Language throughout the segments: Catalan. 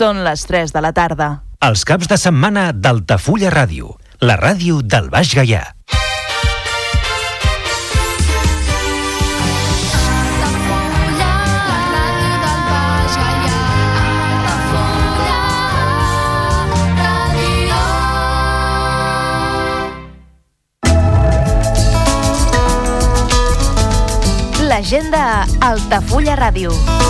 Són les 3 de la tarda. Els caps de setmana d'Altafulla Ràdio, la ràdio del Baix Gaià. L'agenda Altafulla Ràdio.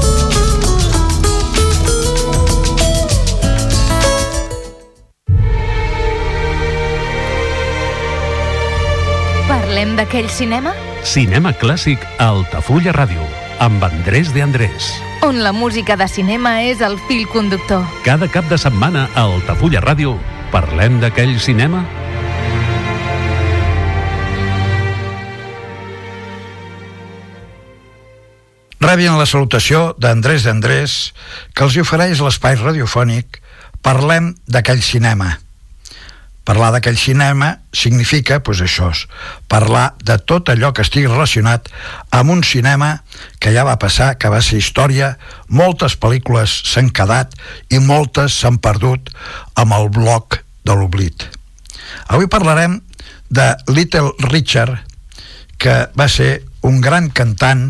Parlem d'aquell cinema Cinema clàssic a Altafulla Ràdio, amb Andrés de Andrés. on la música de cinema és el fil conductor. Cada cap de setmana a Altafulla Ràdio parlem d'aquell cinema Rebien la salutació d'Andrés d'Andrés, que els ofereix l'espai radiofònic Parlem d'aquell cinema. Parlar d'aquell cinema significa, doncs això, parlar de tot allò que estigui relacionat amb un cinema que ja va passar, que va ser història, moltes pel·lícules s'han quedat i moltes s'han perdut amb el bloc de l'oblit. Avui parlarem de Little Richard, que va ser un gran cantant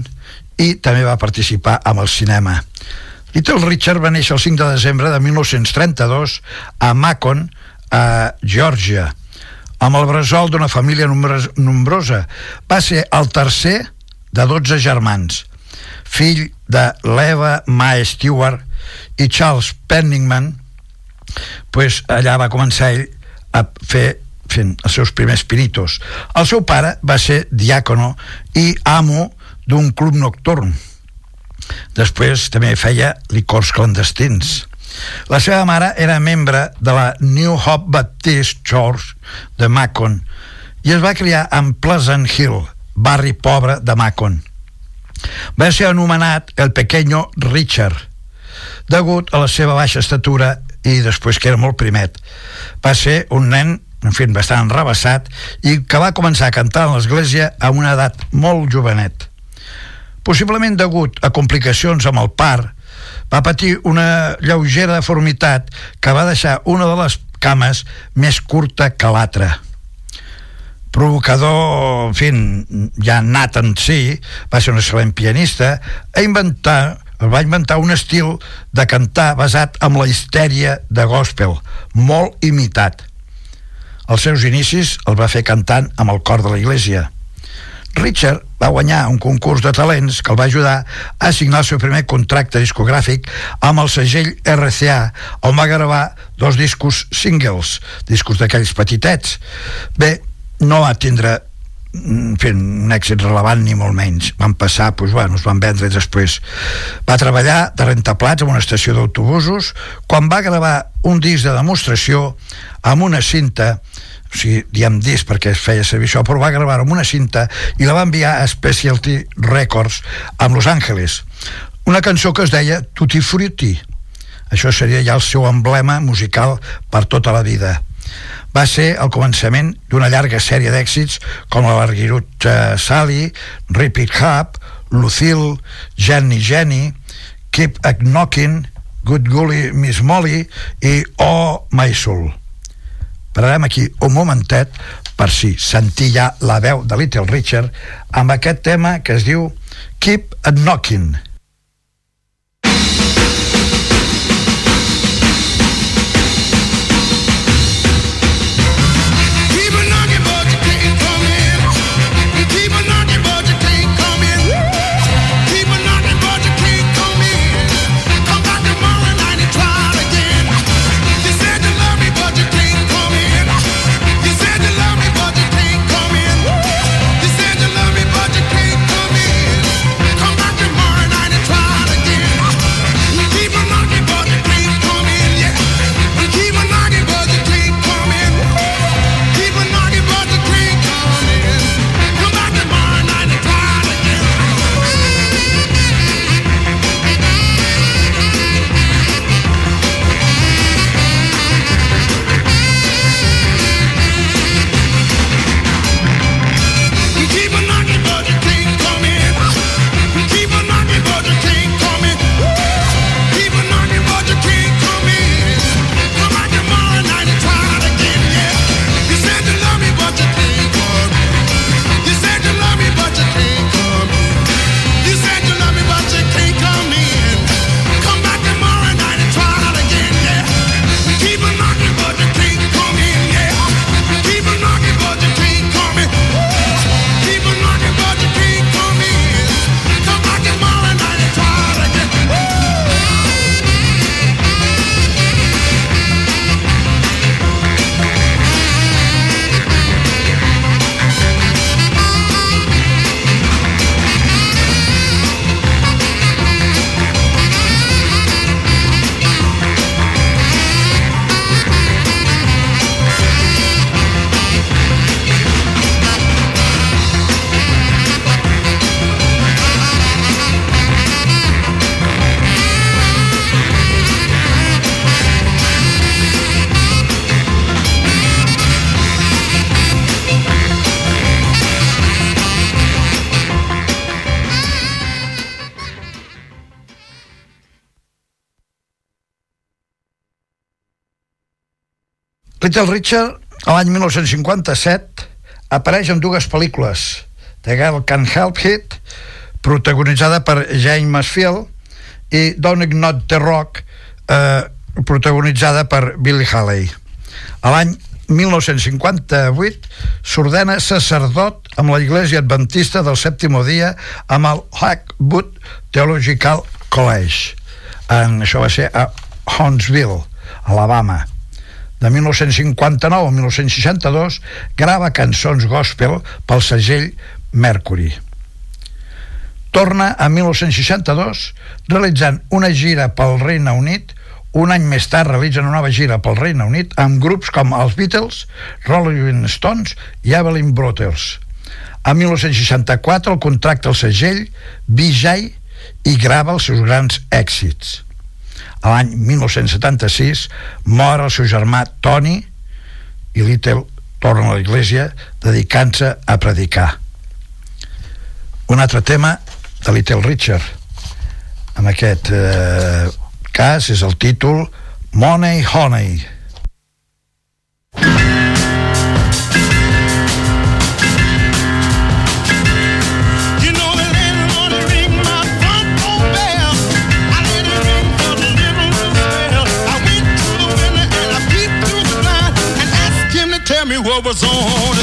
i també va participar amb el cinema. Little Richard va néixer el 5 de desembre de 1932 a Macon, a Geòrgia, amb el bressol d'una família nombrosa. Va ser el tercer de 12 germans, fill de l'Eva Mae Stewart i Charles Penningman, pues allà va començar ell a fer fent els seus primers pinitos. El seu pare va ser diàcono i amo d'un club nocturn. Després també feia licors clandestins. La seva mare era membre de la New Hope Baptist Church de Macon i es va criar en Pleasant Hill, barri pobre de Macon. Va ser anomenat el pequeño Richard, degut a la seva baixa estatura i després que era molt primet. Va ser un nen en fi, bastant enrabassat i que va començar a cantar a l'església a una edat molt jovenet. Possiblement degut a complicacions amb el part, va patir una lleugera deformitat que va deixar una de les cames més curta que l'altra provocador, en fi, ja nat en si, va ser un excel·lent pianista, a inventar, va inventar un estil de cantar basat en la histèria de gospel, molt imitat. Els seus inicis el va fer cantant amb el cor de la iglesia. Richard va guanyar un concurs de talents que el va ajudar a signar el seu primer contracte discogràfic amb el segell RCA, on va gravar dos discos singles, discos d'aquells petitets. Bé, no va tindre en fi, un èxit relevant ni molt menys. Van passar, doncs, bueno, es van vendre després. Va treballar de rentaplats en una estació d'autobusos. Quan va gravar un disc de demostració amb una cinta o sigui, diem disc perquè es feia servir això, però va gravar amb una cinta i la va enviar a Specialty Records amb Los Angeles. Una cançó que es deia Tutti Frutti. Això seria ja el seu emblema musical per tota la vida. Va ser el començament d'una llarga sèrie d'èxits com la Larguirut uh, Sally, Rip It Up, Lucille, Jenny Jenny, Keep Knocking, Good Gully Miss Molly i Oh My Soul. Pararem aquí un momentet per si sentir ja la veu de Little Richard amb aquest tema que es diu Keep Knocking. Little Richard, a l'any 1957, apareix en dues pel·lícules, The Girl Can't Help It, protagonitzada per James Masfield, i Don't Not the Rock, eh, protagonitzada per Billy Haley. A l'any 1958 s'ordena sacerdot amb la Iglesia Adventista del Sèptimo Dia amb el Hackwood Theological College. En, això va ser a Huntsville, Alabama. De 1959 a 1962 grava cançons gospel pel segell Mercury. Torna a 1962 realitzant una gira pel Regne Unit un any més tard realitzen una nova gira pel Regne Unit amb grups com els Beatles, Rolling Stones i Evelyn Brothers. A 1964 el contracta el segell Vijay i grava els seus grans èxits. A l'any 1976 mor el seu germà Tony i Little torna a l'església dedicant-se a predicar. Un altre tema de Little Richard en aquest eh, cas és el títol Money Honey. You what was on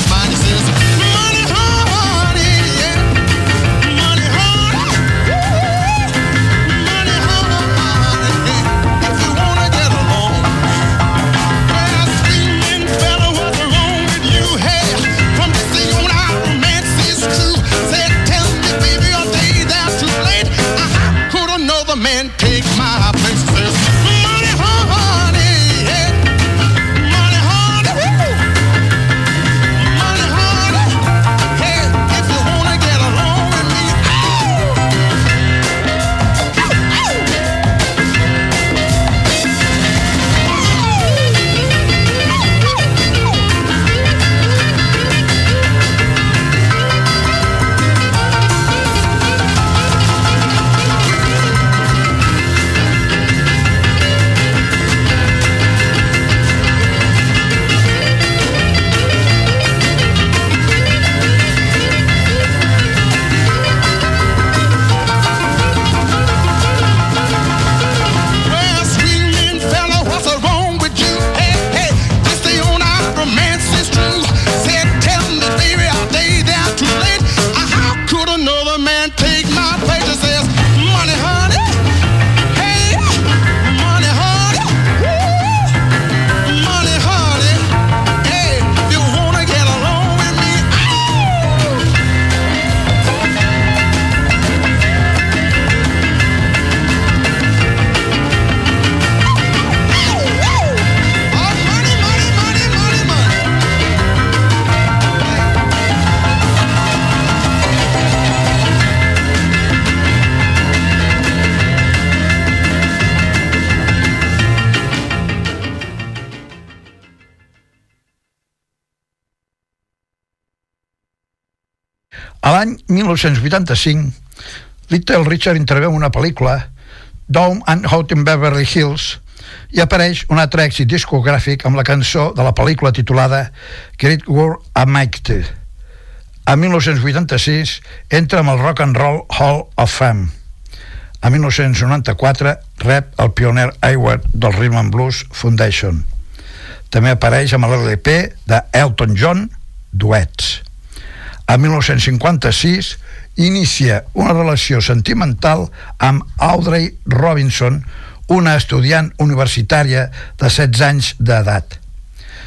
1985, Little Richard interveu en una pel·lícula, Down and Out in Beverly Hills, i apareix un altre èxit discogràfic amb la cançó de la pel·lícula titulada Great World Amicted. A 1986 entra amb el Rock and Roll Hall of Fame. A 1994 rep el pioner Award del Rhythm and Blues Foundation. També apareix amb l'LP de Elton John, Duets. A 1956 inicia una relació sentimental amb Audrey Robinson, una estudiant universitària de 16 anys d'edat.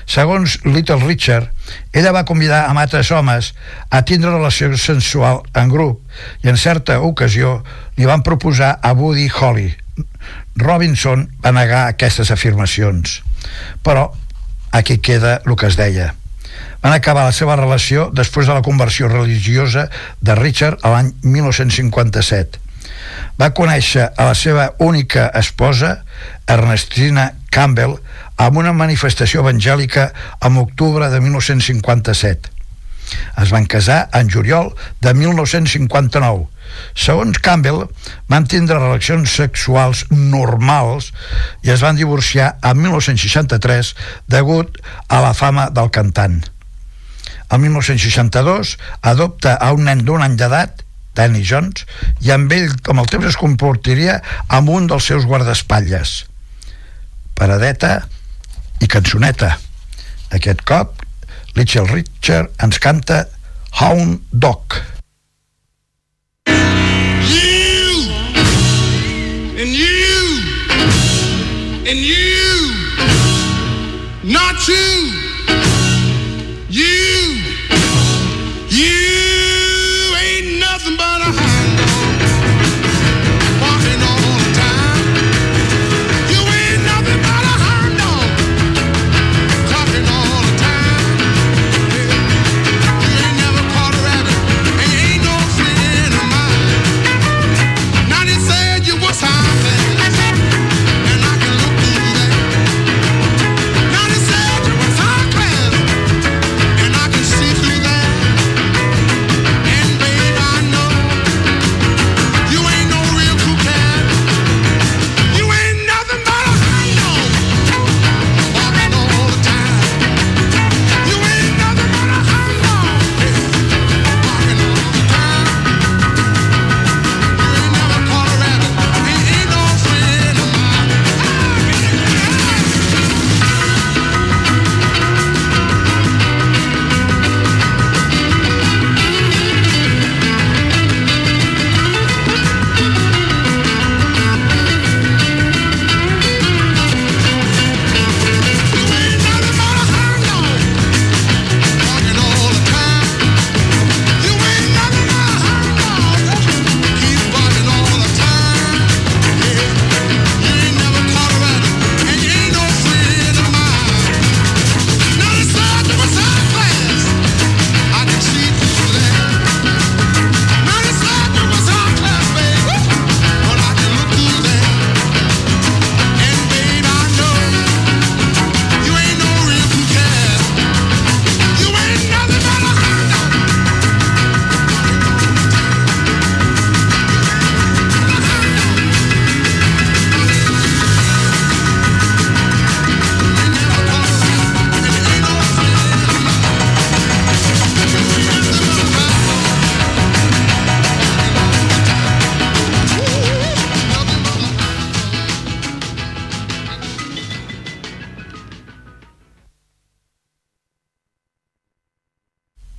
Segons Little Richard, ella va convidar a altres homes a tindre relació sensual en grup i en certa ocasió li van proposar a Buddy Holly. Robinson va negar aquestes afirmacions. Però aquí queda el que es deia. Van acabar la seva relació després de la conversió religiosa de Richard a l'any 1957. Va conèixer a la seva única esposa, Ernestina Campbell, amb una manifestació evangèlica en octubre de 1957. Es van casar en juliol de 1959 Segons Campbell, van tindre relacions sexuals normals i es van divorciar a 1963 degut a la fama del cantant. El 1962 adopta a un nen d'un any d'edat, Danny Jones, i amb ell, com el temps es comportaria, amb un dels seus guardaespatlles. Paradeta i cançoneta. Aquest cop, Little Richard ens canta Hound Dog. You and you and you, not you.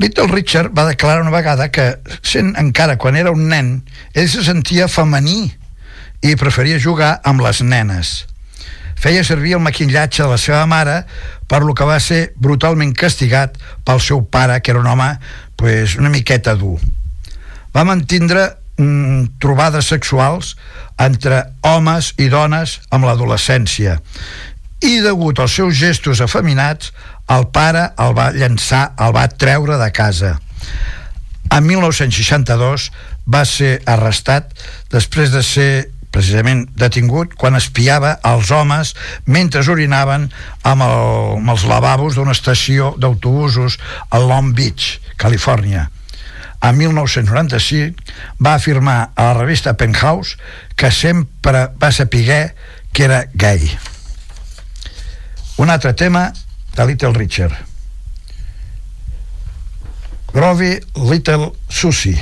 Little Richard va declarar una vegada que, sent encara quan era un nen, ell se sentia femení i preferia jugar amb les nenes. Feia servir el maquillatge de la seva mare, per lo que va ser brutalment castigat pel seu pare, que era un home pues, una miqueta dur. Va mantindre mm, trobades sexuals entre homes i dones amb l'adolescència i degut als seus gestos afeminats el pare el va llançar, el va treure de casa. En 1962 va ser arrestat després de ser precisament detingut quan espiava els homes mentre orinaven amb, el, amb els lavabos d'una estació d'autobusos a Long Beach, Califòrnia. En 1995 va afirmar a la revista Penthouse que sempre va saber que era gay. Un altre tema de Little Richard. Groovy Little Susie.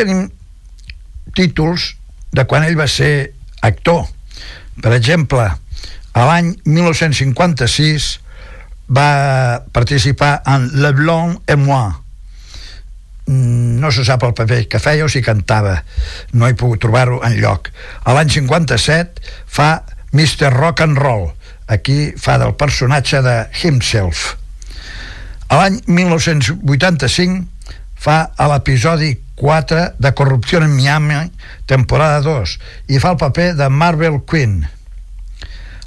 Tenim títols de quan ell va ser actor. Per exemple, a l'any 1956 va participar en Le Blanc et moi. Mm, No se sap el paper que feia o si cantava. No he pogut trobar-ho en lloc. A l'any 57 fa Mr. Rock and Roll. Aquí fa del personatge de himself. A l'any 1985 fa a l'episodi 4 de Corrupció en Miami, temporada 2, i fa el paper de Marvel Queen.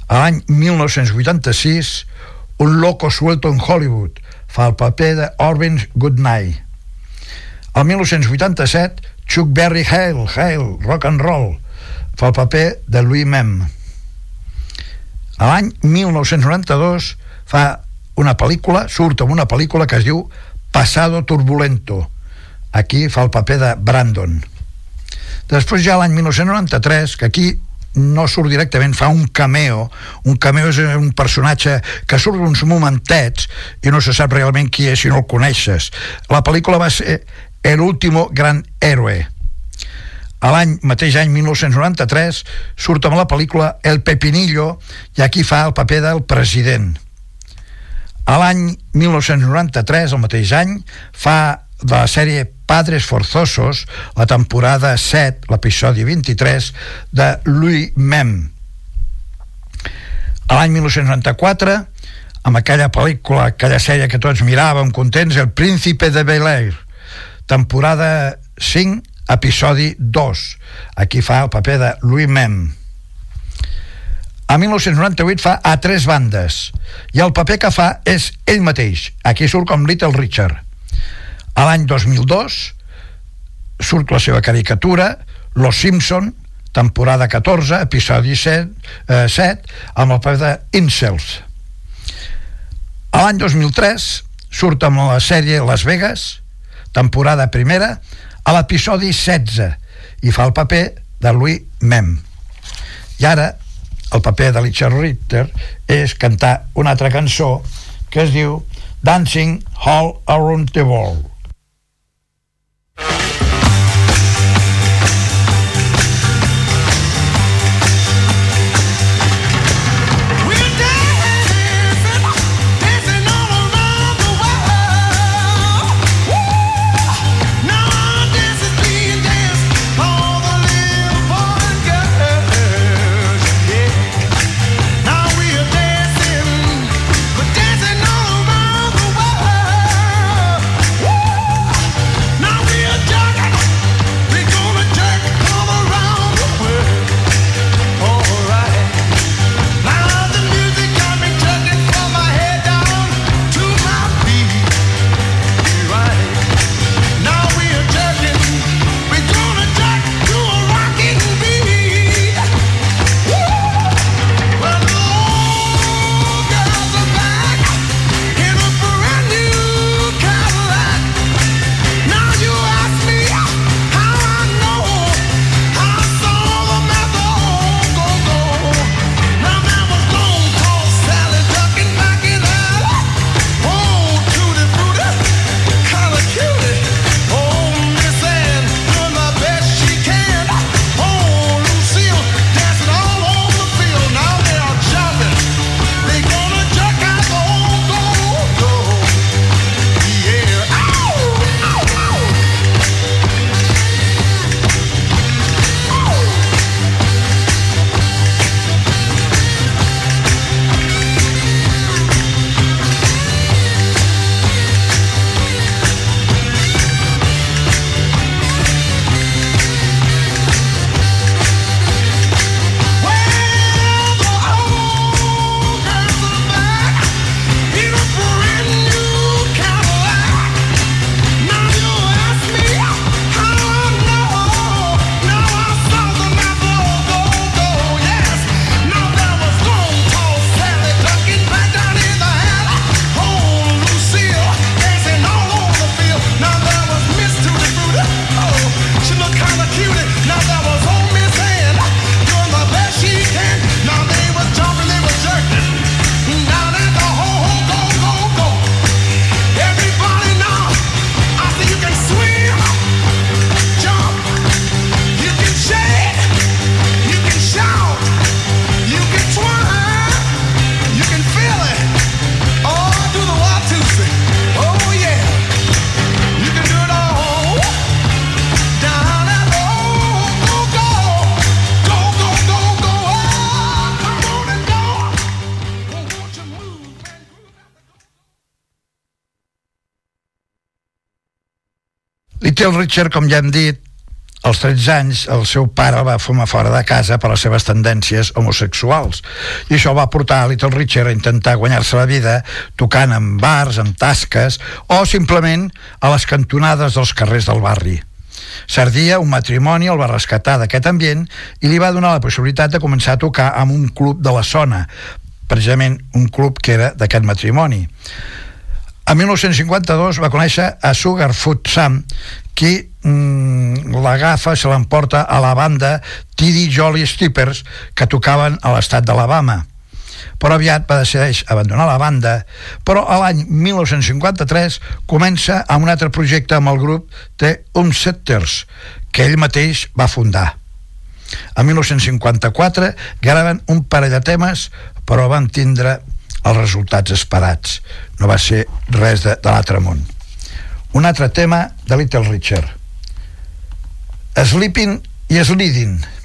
A l'any 1986, Un loco suelto en Hollywood, fa el paper de Orvin Goodnight. Al 1987, Chuck Berry Hale, Hale, Rock and Roll, fa el paper de Louis Mem. A l'any 1992 fa una pel·lícula, surt en una pel·lícula que es diu Pasado Turbulento. Aquí fa el paper de Brandon. Després ja l'any 1993, que aquí no surt directament, fa un cameo. Un cameo és un personatge que surt uns momentets i no se sap realment qui és si no el coneixes. La pel·lícula va ser El último gran héroe. A l'any, mateix any 1993, surt amb la pel·lícula El Pepinillo i aquí fa el paper del president. A l'any 1993, el mateix any, fa de la sèrie Padres Forzosos, la temporada 7, l'episodi 23, de Louis Mem. A l'any 1994, amb aquella pel·lícula, aquella sèrie que tots miràvem contents, El príncipe de Bel-Air, temporada 5, episodi 2. Aquí fa el paper de Louis Mem. A 1998 fa a tres bandes i el paper que fa és ell mateix. Aquí surt com Little Richard. A l'any 2002 surt la seva caricatura Los Simpson, temporada 14, episodi 7, eh, 7 amb el paper de Incels. A l'any 2003 surt amb la sèrie Las Vegas, temporada primera, a l'episodi 16 i fa el paper de Louis Mem. I ara el paper de Richard Ritter és cantar una altra cançó que es diu Dancing All Around the World. Little Richard, com ja hem dit, als 13 anys el seu pare el va fumar fora de casa per les seves tendències homosexuals i això va portar a Little Richard a intentar guanyar-se la vida tocant en bars, en tasques o simplement a les cantonades dels carrers del barri. Cert dia, un matrimoni el va rescatar d'aquest ambient i li va donar la possibilitat de començar a tocar en un club de la zona, precisament un club que era d'aquest matrimoni. A 1952 va conèixer a Sugarfoot Sam, qui mm, l'agafa, se l'emporta a la banda T.D. Jolly Steppers, que tocaven a l'estat d'Alabama. Però aviat va decidir abandonar la banda, però a l'any 1953 comença amb un altre projecte amb el grup The Umsetters, que ell mateix va fundar. A 1954 graven un parell de temes, però van tindre els resultats esperats. No va ser res de, de l'altre món. Un altre tema de Little Richard. Sleeping i Sliding.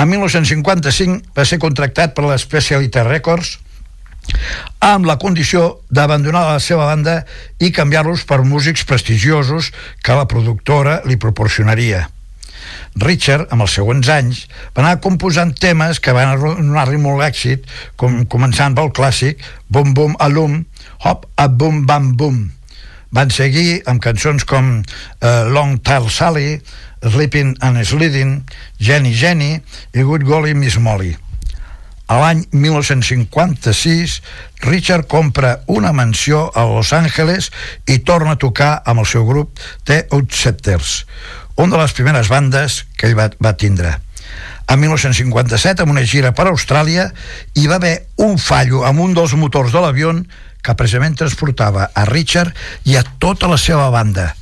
En 1955 va ser contractat per l'Speciality Records amb la condició d'abandonar la seva banda i canviar-los per músics prestigiosos que la productora li proporcionaria. Richard, amb els següents anys, va anar composant temes que van donar-li molt èxit, com, començant pel clàssic Bum Bum Alum, Hop a Bum Bam Bum. Van seguir amb cançons com uh, Long Tail Sally, Sleeping and Sliding, Jenny Jenny i Good Golly Miss Molly. A l'any 1956, Richard compra una mansió a Los Angeles i torna a tocar amb el seu grup The Outsetters, una de les primeres bandes que ell va, va tindre. En 1957, amb una gira per Austràlia, hi va haver un fallo amb un dels motors de l'avió que precisament transportava a Richard i a tota la seva banda.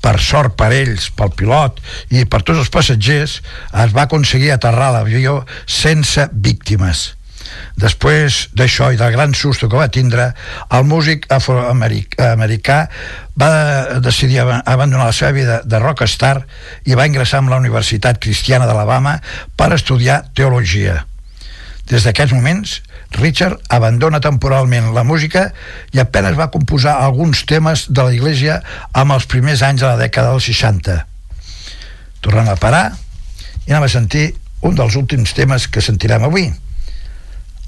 Per sort per ells, pel pilot i per tots els passatgers, es va aconseguir aterrar l'avió sense víctimes. Després d'això i del gran susto que va tindre, el músic afroamericà va decidir ab- abandonar la seva vida de rockstar i va ingressar en la Universitat Cristiana d'Alabama per estudiar teologia. Des d'aquests moments, Richard abandona temporalment la música i apenas va composar alguns temes de la Iglesia amb els primers anys de la dècada dels 60. Tornem a parar i anem a sentir un dels últims temes que sentirem avui.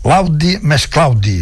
L'audi més Claudi.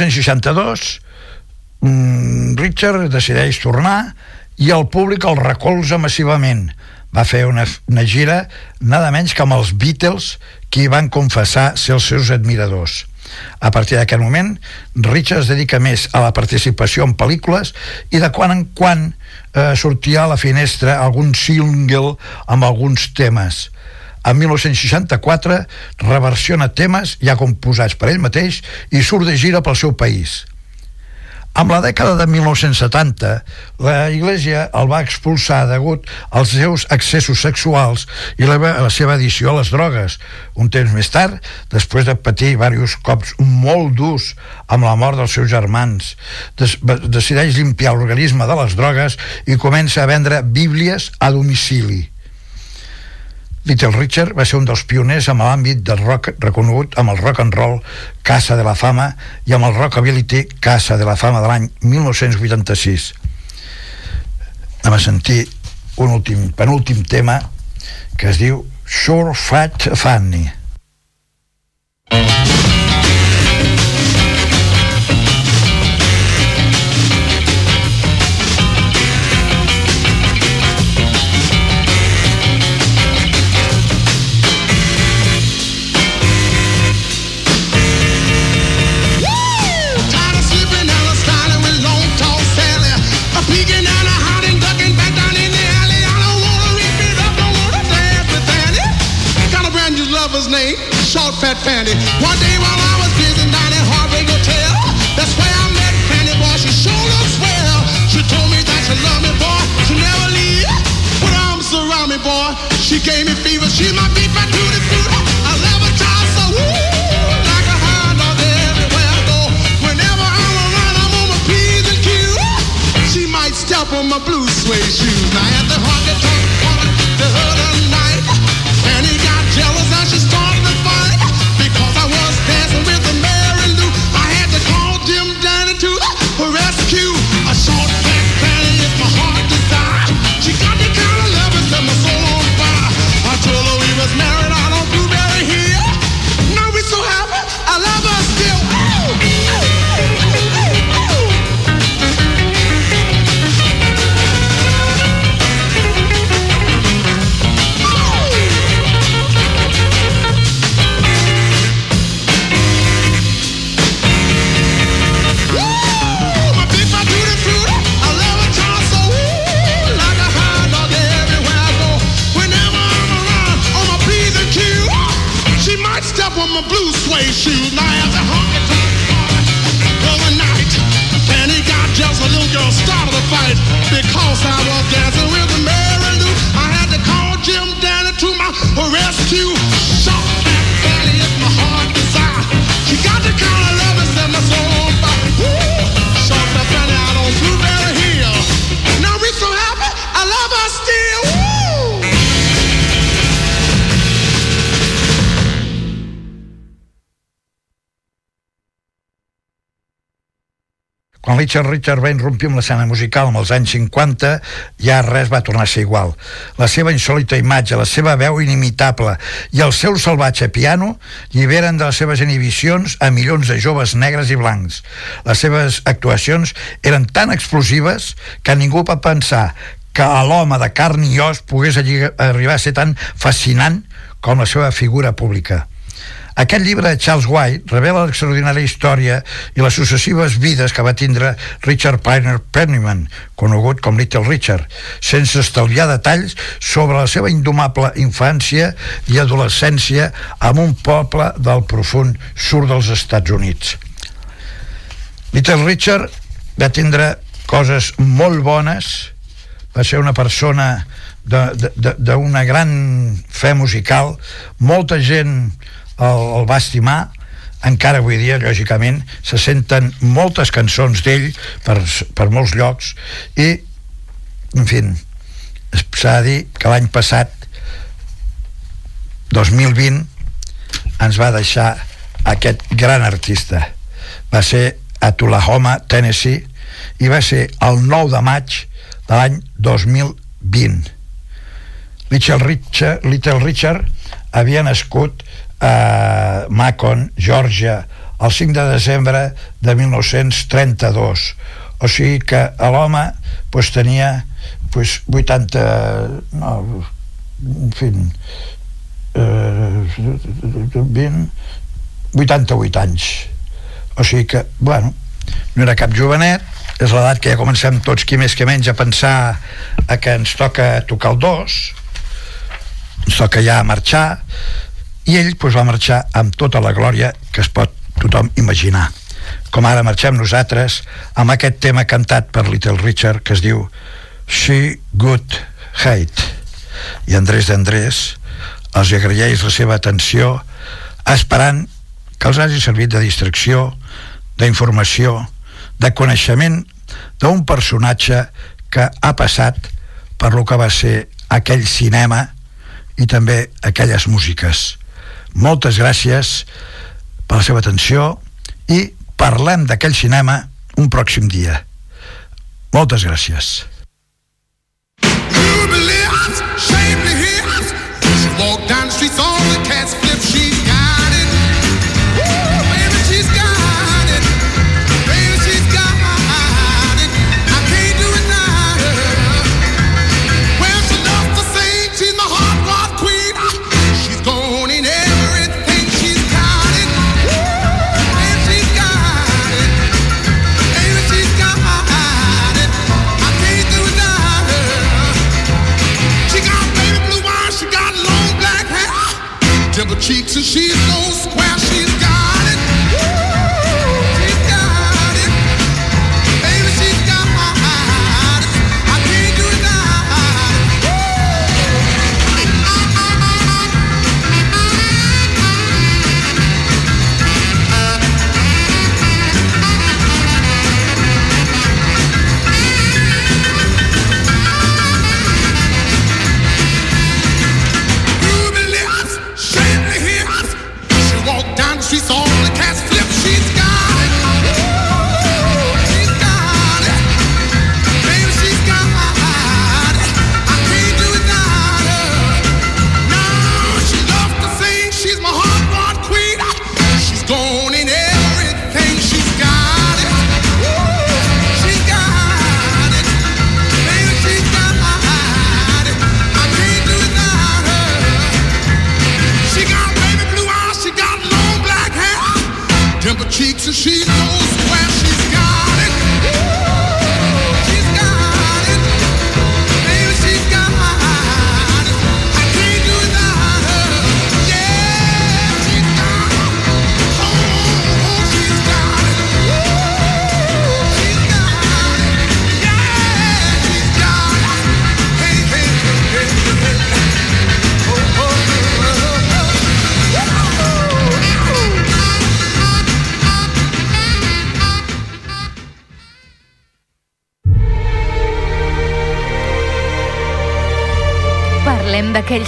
1962, mm, Richard decideix tornar i el públic el recolza massivament. Va fer una, una gira nada menys que amb els Beatles, qui van confessar ser els seus admiradors. A partir d'aquest moment, Richard es dedica més a la participació en pel·lícules i de quan en quan eh, sortia a la finestra algun single amb alguns temes. En 1964 reversiona temes ja composats per ell mateix i surt de gira pel seu país. Amb la dècada de 1970, la Iglesia el va expulsar degut als seus excessos sexuals i la, la seva addició a les drogues. Un temps més tard, després de patir diversos cops molt durs amb la mort dels seus germans, des, decideix limpiar l'organisme de les drogues i comença a vendre bíblies a domicili. Little Richard va ser un dels pioners amb l'àmbit del rock reconegut amb el rock and roll Casa de la Fama i amb el Rockability Casa de la Fama de l'any 1986. Anem a sentir un últim, penúltim tema que es diu Sure Fat Fanny. Quan Richard Richard va irrompir amb l'escena musical amb els anys 50, ja res va tornar a ser igual. La seva insòlita imatge, la seva veu inimitable i el seu salvatge piano lliberen de les seves inhibicions a milions de joves negres i blancs. Les seves actuacions eren tan explosives que ningú va pensar que a l'home de carn i os pogués arribar a ser tan fascinant com la seva figura pública. Aquest llibre de Charles White revela l'extraordinària història i les successives vides que va tindre Richard Piner Penniman, conegut com Little Richard, sense estalviar detalls sobre la seva indomable infància i adolescència en un poble del profund sud dels Estats Units. Little Richard va tindre coses molt bones, va ser una persona d'una gran fe musical, molta gent el, el va estimar, encara avui dia, lògicament, se senten moltes cançons d'ell per, per molts llocs i, en fi, s'ha de dir que l'any passat 2020 ens va deixar aquest gran artista. Va ser a Tullahoma, Tennessee i va ser el 9 de maig de l'any 2020 Little Richard, Little Richard havia nascut a Macon, Georgia el 5 de desembre de 1932 o sigui que l'home pues, tenia pues, 80 no, en fi eh, 20 88 anys. O sigui que, bueno no era cap jovenet és l'edat que ja comencem tots qui més que menys a pensar a que ens toca tocar el dos ens toca ja marxar i ell pues, va marxar amb tota la glòria que es pot tothom imaginar. Com ara marxem nosaltres amb aquest tema cantat per Little Richard que es diu She Good Hate. I Andrés d'Andrés els agraeix la seva atenció esperant que els hagi servit de distracció d'informació de coneixement d'un personatge que ha passat per lo que va ser aquell cinema i també aquelles músiques moltes gràcies per la seva atenció i parlem d'aquell cinema un pròxim dia. Moltes gràcies dimple cheeks, and she's so square.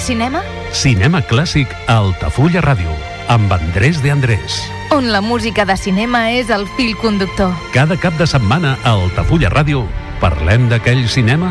Cinema? Cinema clàssic a Altafulla Ràdio, amb Andrés de Andrés. On la música de cinema és el fil conductor. Cada cap de setmana a Altafulla Ràdio parlem d'aquell cinema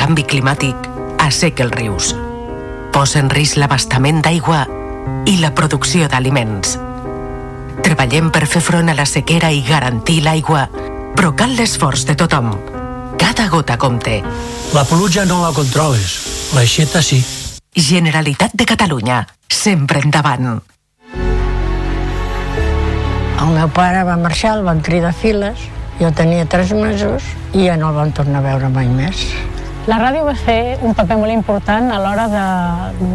Canvi climàtic asseca els rius, posa en risc l'abastament d'aigua i la producció d'aliments. Treballem per fer front a la sequera i garantir l'aigua, però cal l'esforç de tothom. Cada gota compte. La pluja no la controles, l'aixeta sí. Generalitat de Catalunya, sempre endavant. El meu pare va marxar, el van cridar files, jo tenia tres mesos i ja no el van tornar a veure mai més. La ràdio va fer un paper molt important a l'hora de,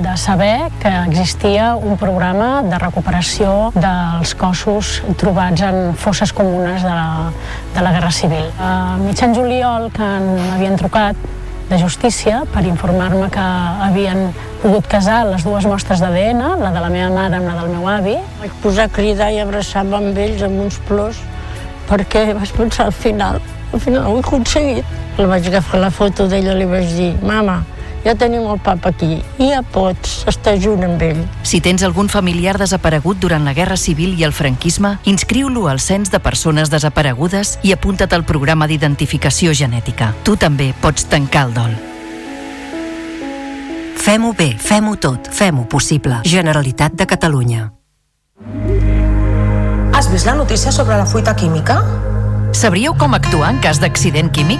de saber que existia un programa de recuperació dels cossos trobats en fosses comunes de la, de la Guerra Civil. A mitjan juliol, que m'havien trucat de justícia per informar-me que havien pogut casar les dues mostres d'ADN, la de la meva mare amb la del meu avi. Vaig posar a cridar i abraçar-me amb ells amb uns plors perquè vaig pensar al final, al final ho he aconseguit. La vaig agafar la foto d'ella i li vaig dir, mama, ja tenim el papa aquí, i ja pots estar junt amb ell. Si tens algun familiar desaparegut durant la Guerra Civil i el franquisme, inscriu-lo al Cens de Persones Desaparegudes i apunta't al programa d'identificació genètica. Tu també pots tancar el dol. Fem-ho bé, fem-ho tot, fem-ho possible. Generalitat de Catalunya. Has vist la notícia sobre la fuita química? Sabríeu com actuar en cas d'accident químic?